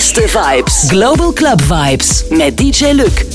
Beste vibes. Global Club Vibes met DJ Luc.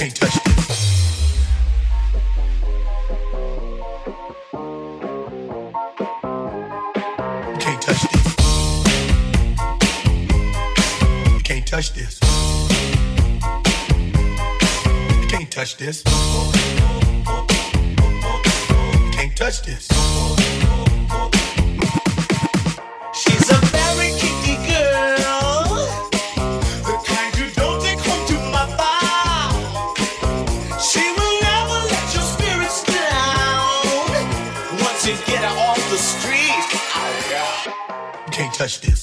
can't touch it. Can't touch this. Can't touch this. Can't touch this. Can't touch this. Touch this.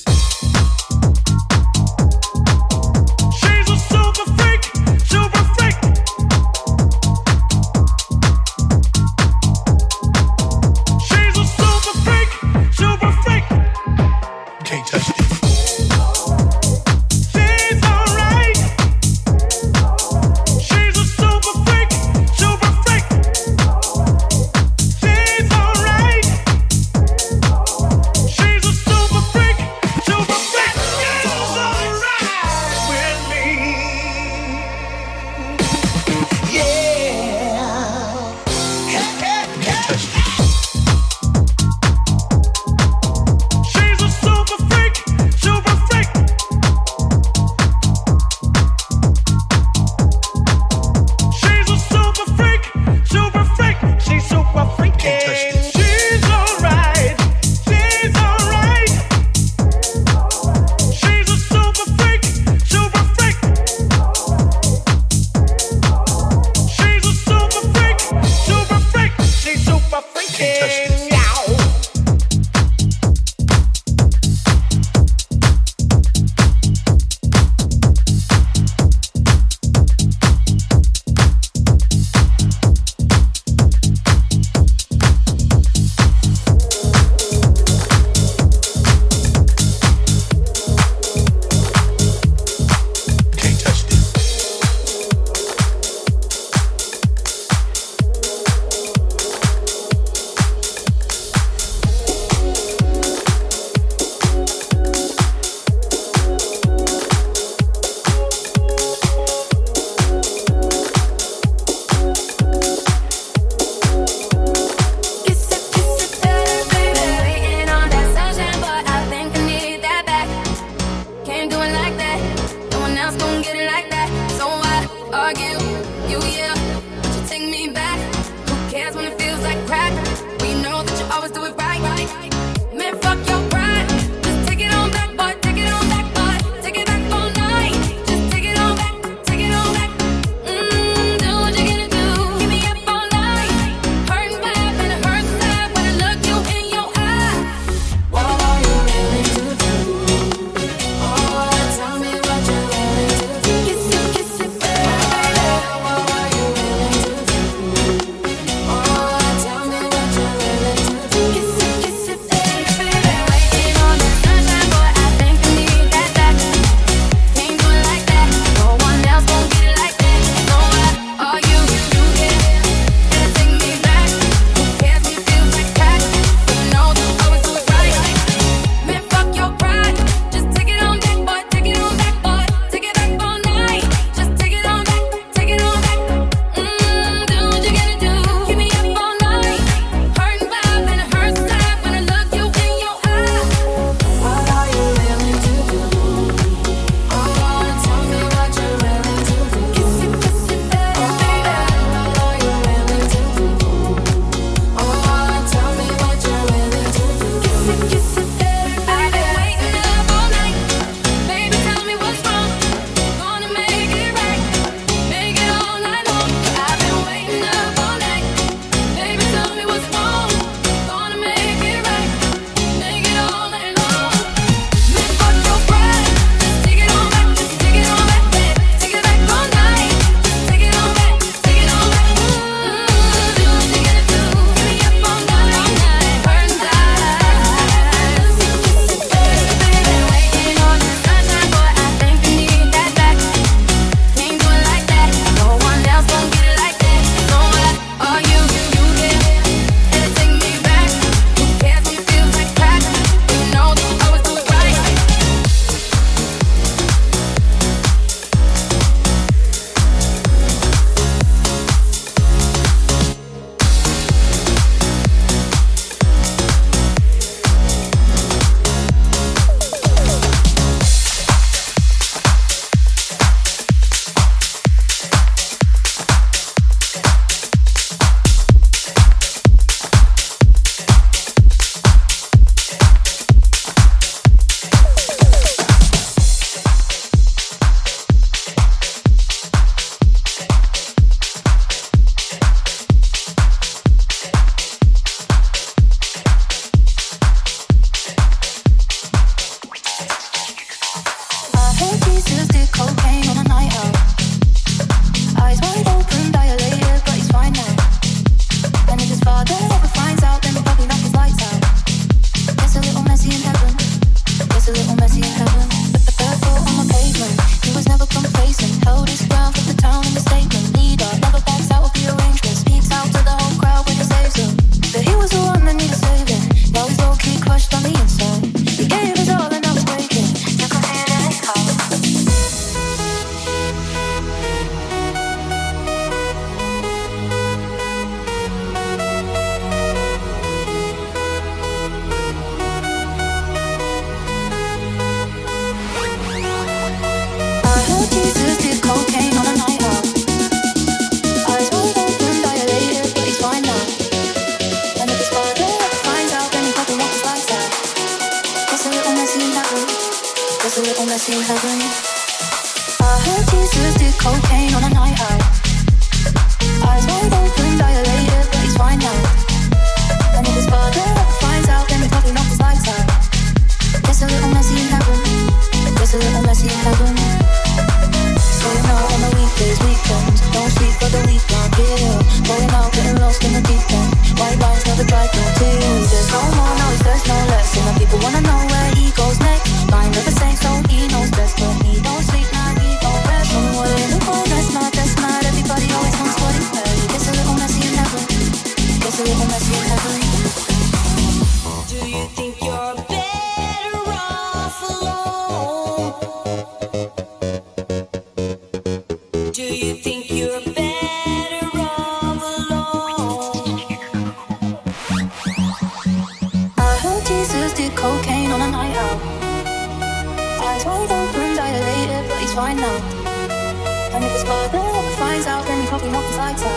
weiter.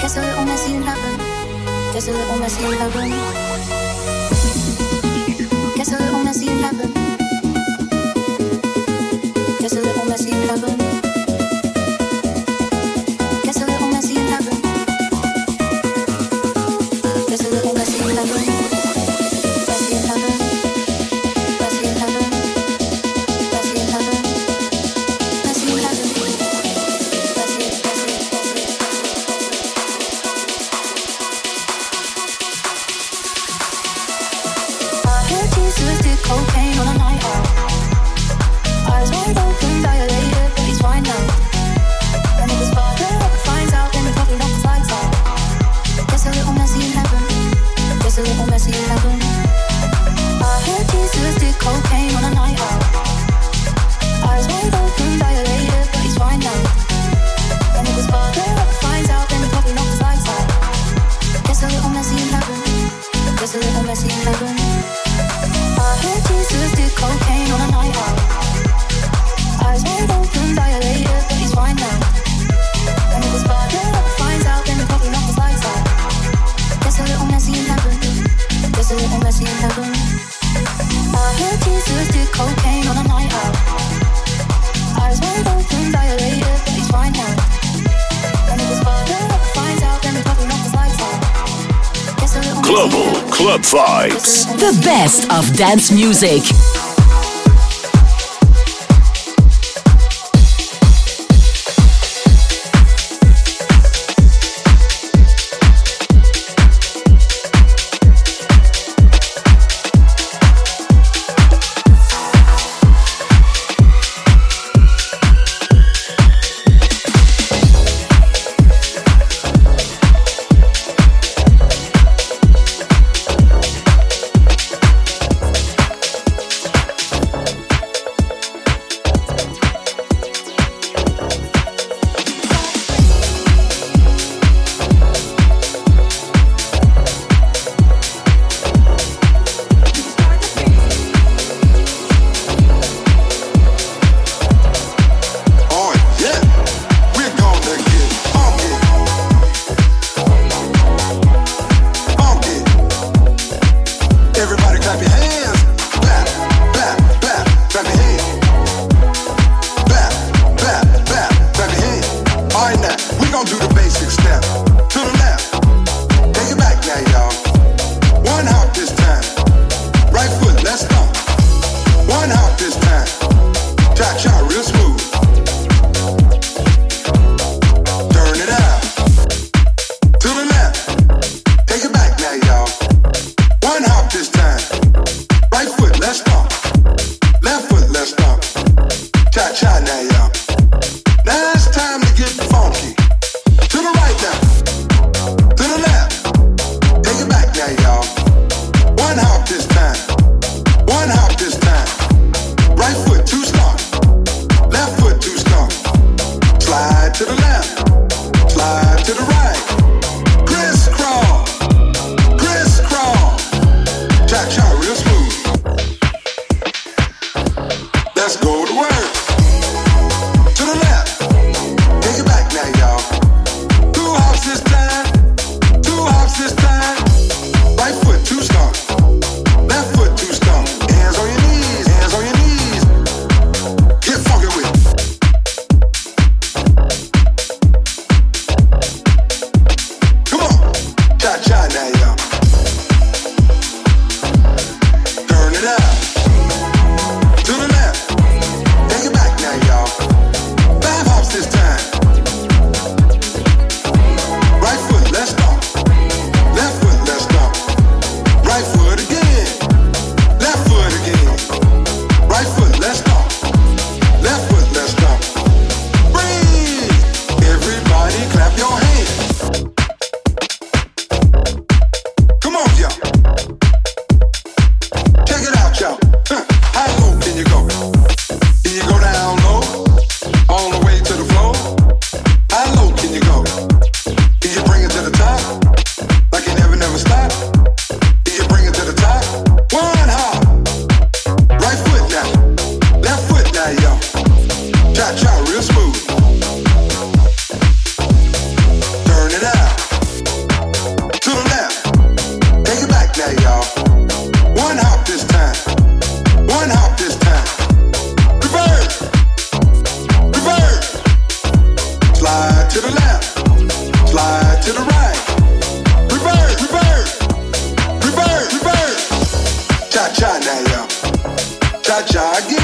Kessel ohne Sinn haben, Kessel ohne Sinn haben. Kessel ohne Sinn haben. dance music.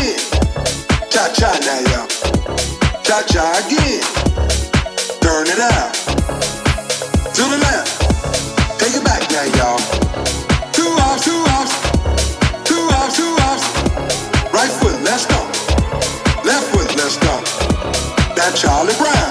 again. Cha cha now, y'all. Cha cha again. Turn it out. To the left. Take it back now, y'all. Two hops, two hops. Two hops, two hops. Right foot, let's go. Left foot, let's go. That Charlie Brown.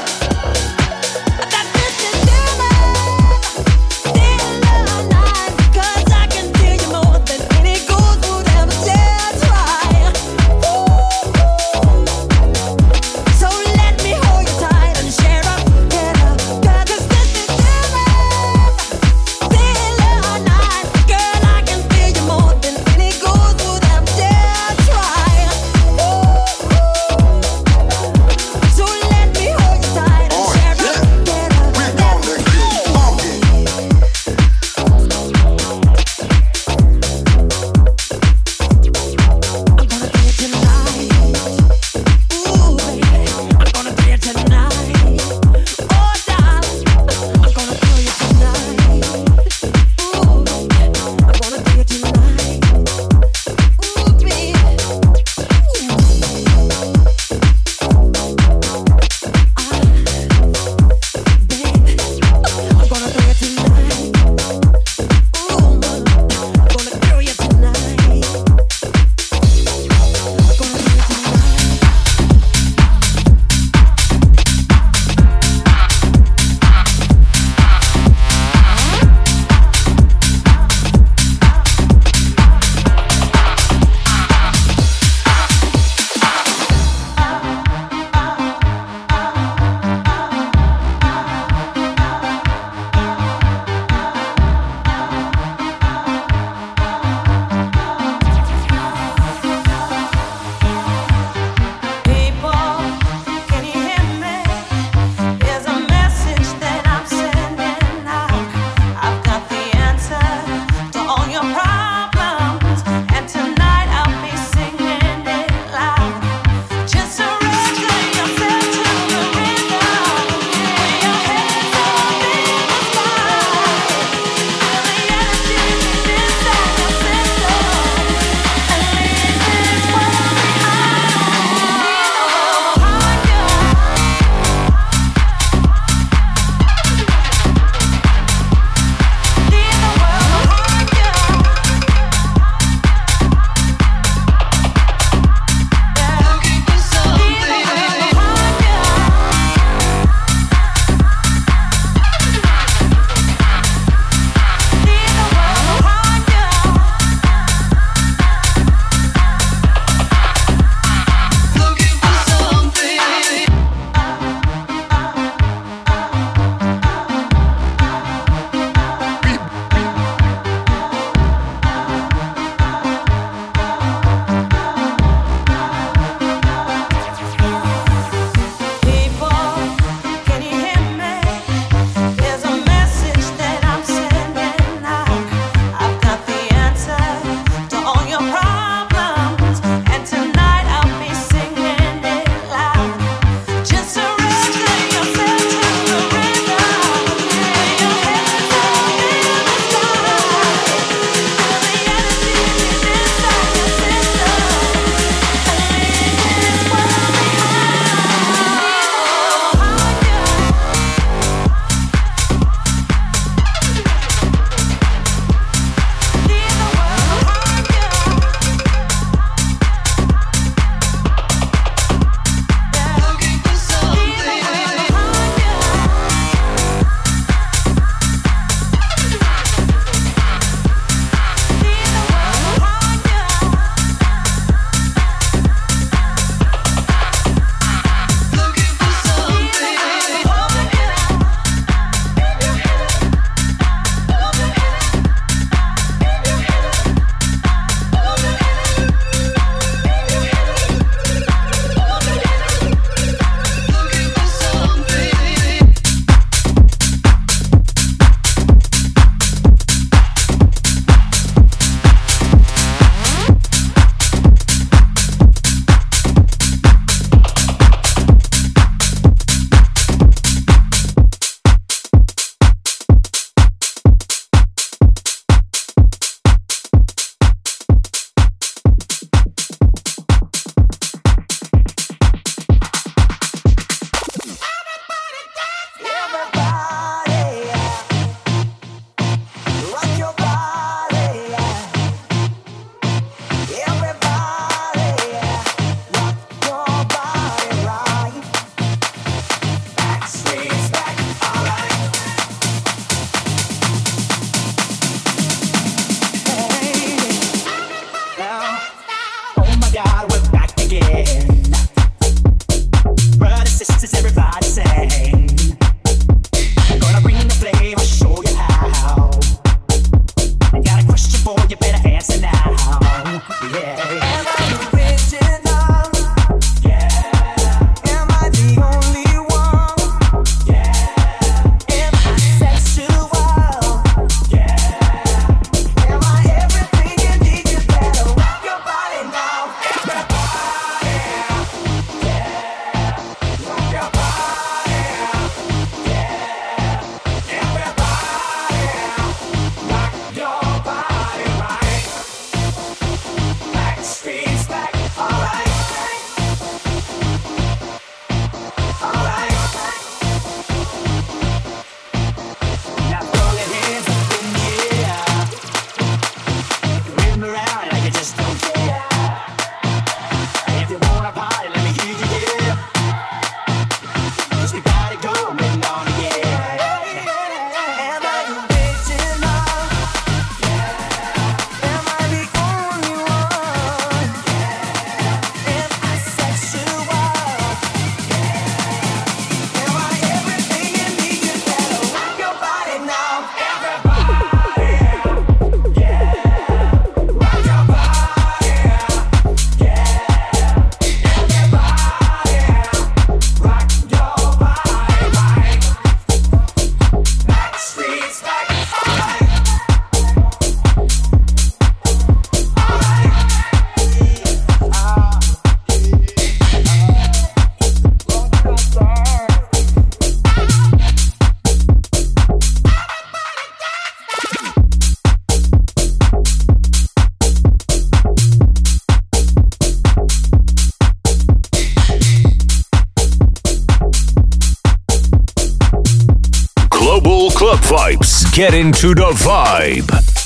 club vibes. Get into the vibe.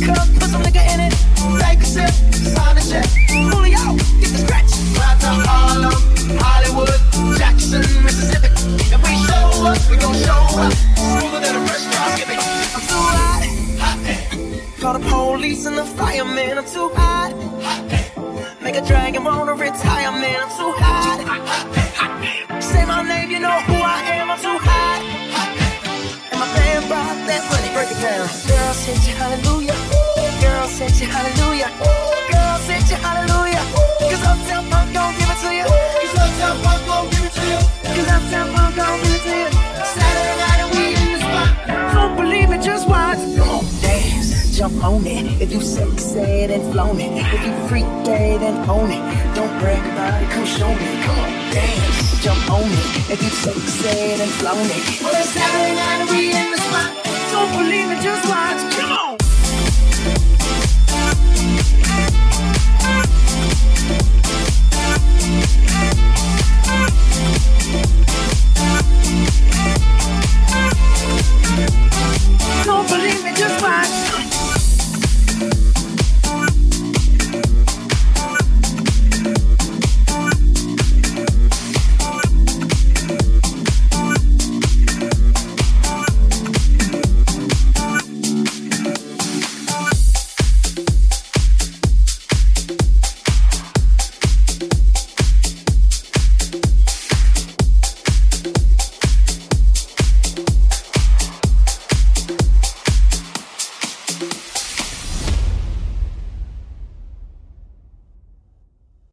cup, cause I'm nigga and flown it. If you freak gay, then own it. Don't brag about it, come show me. Come on, dance, jump on it. If you sexy, then flown it. We're Saturday night and we in the spot. Don't believe it, just watch. Come on.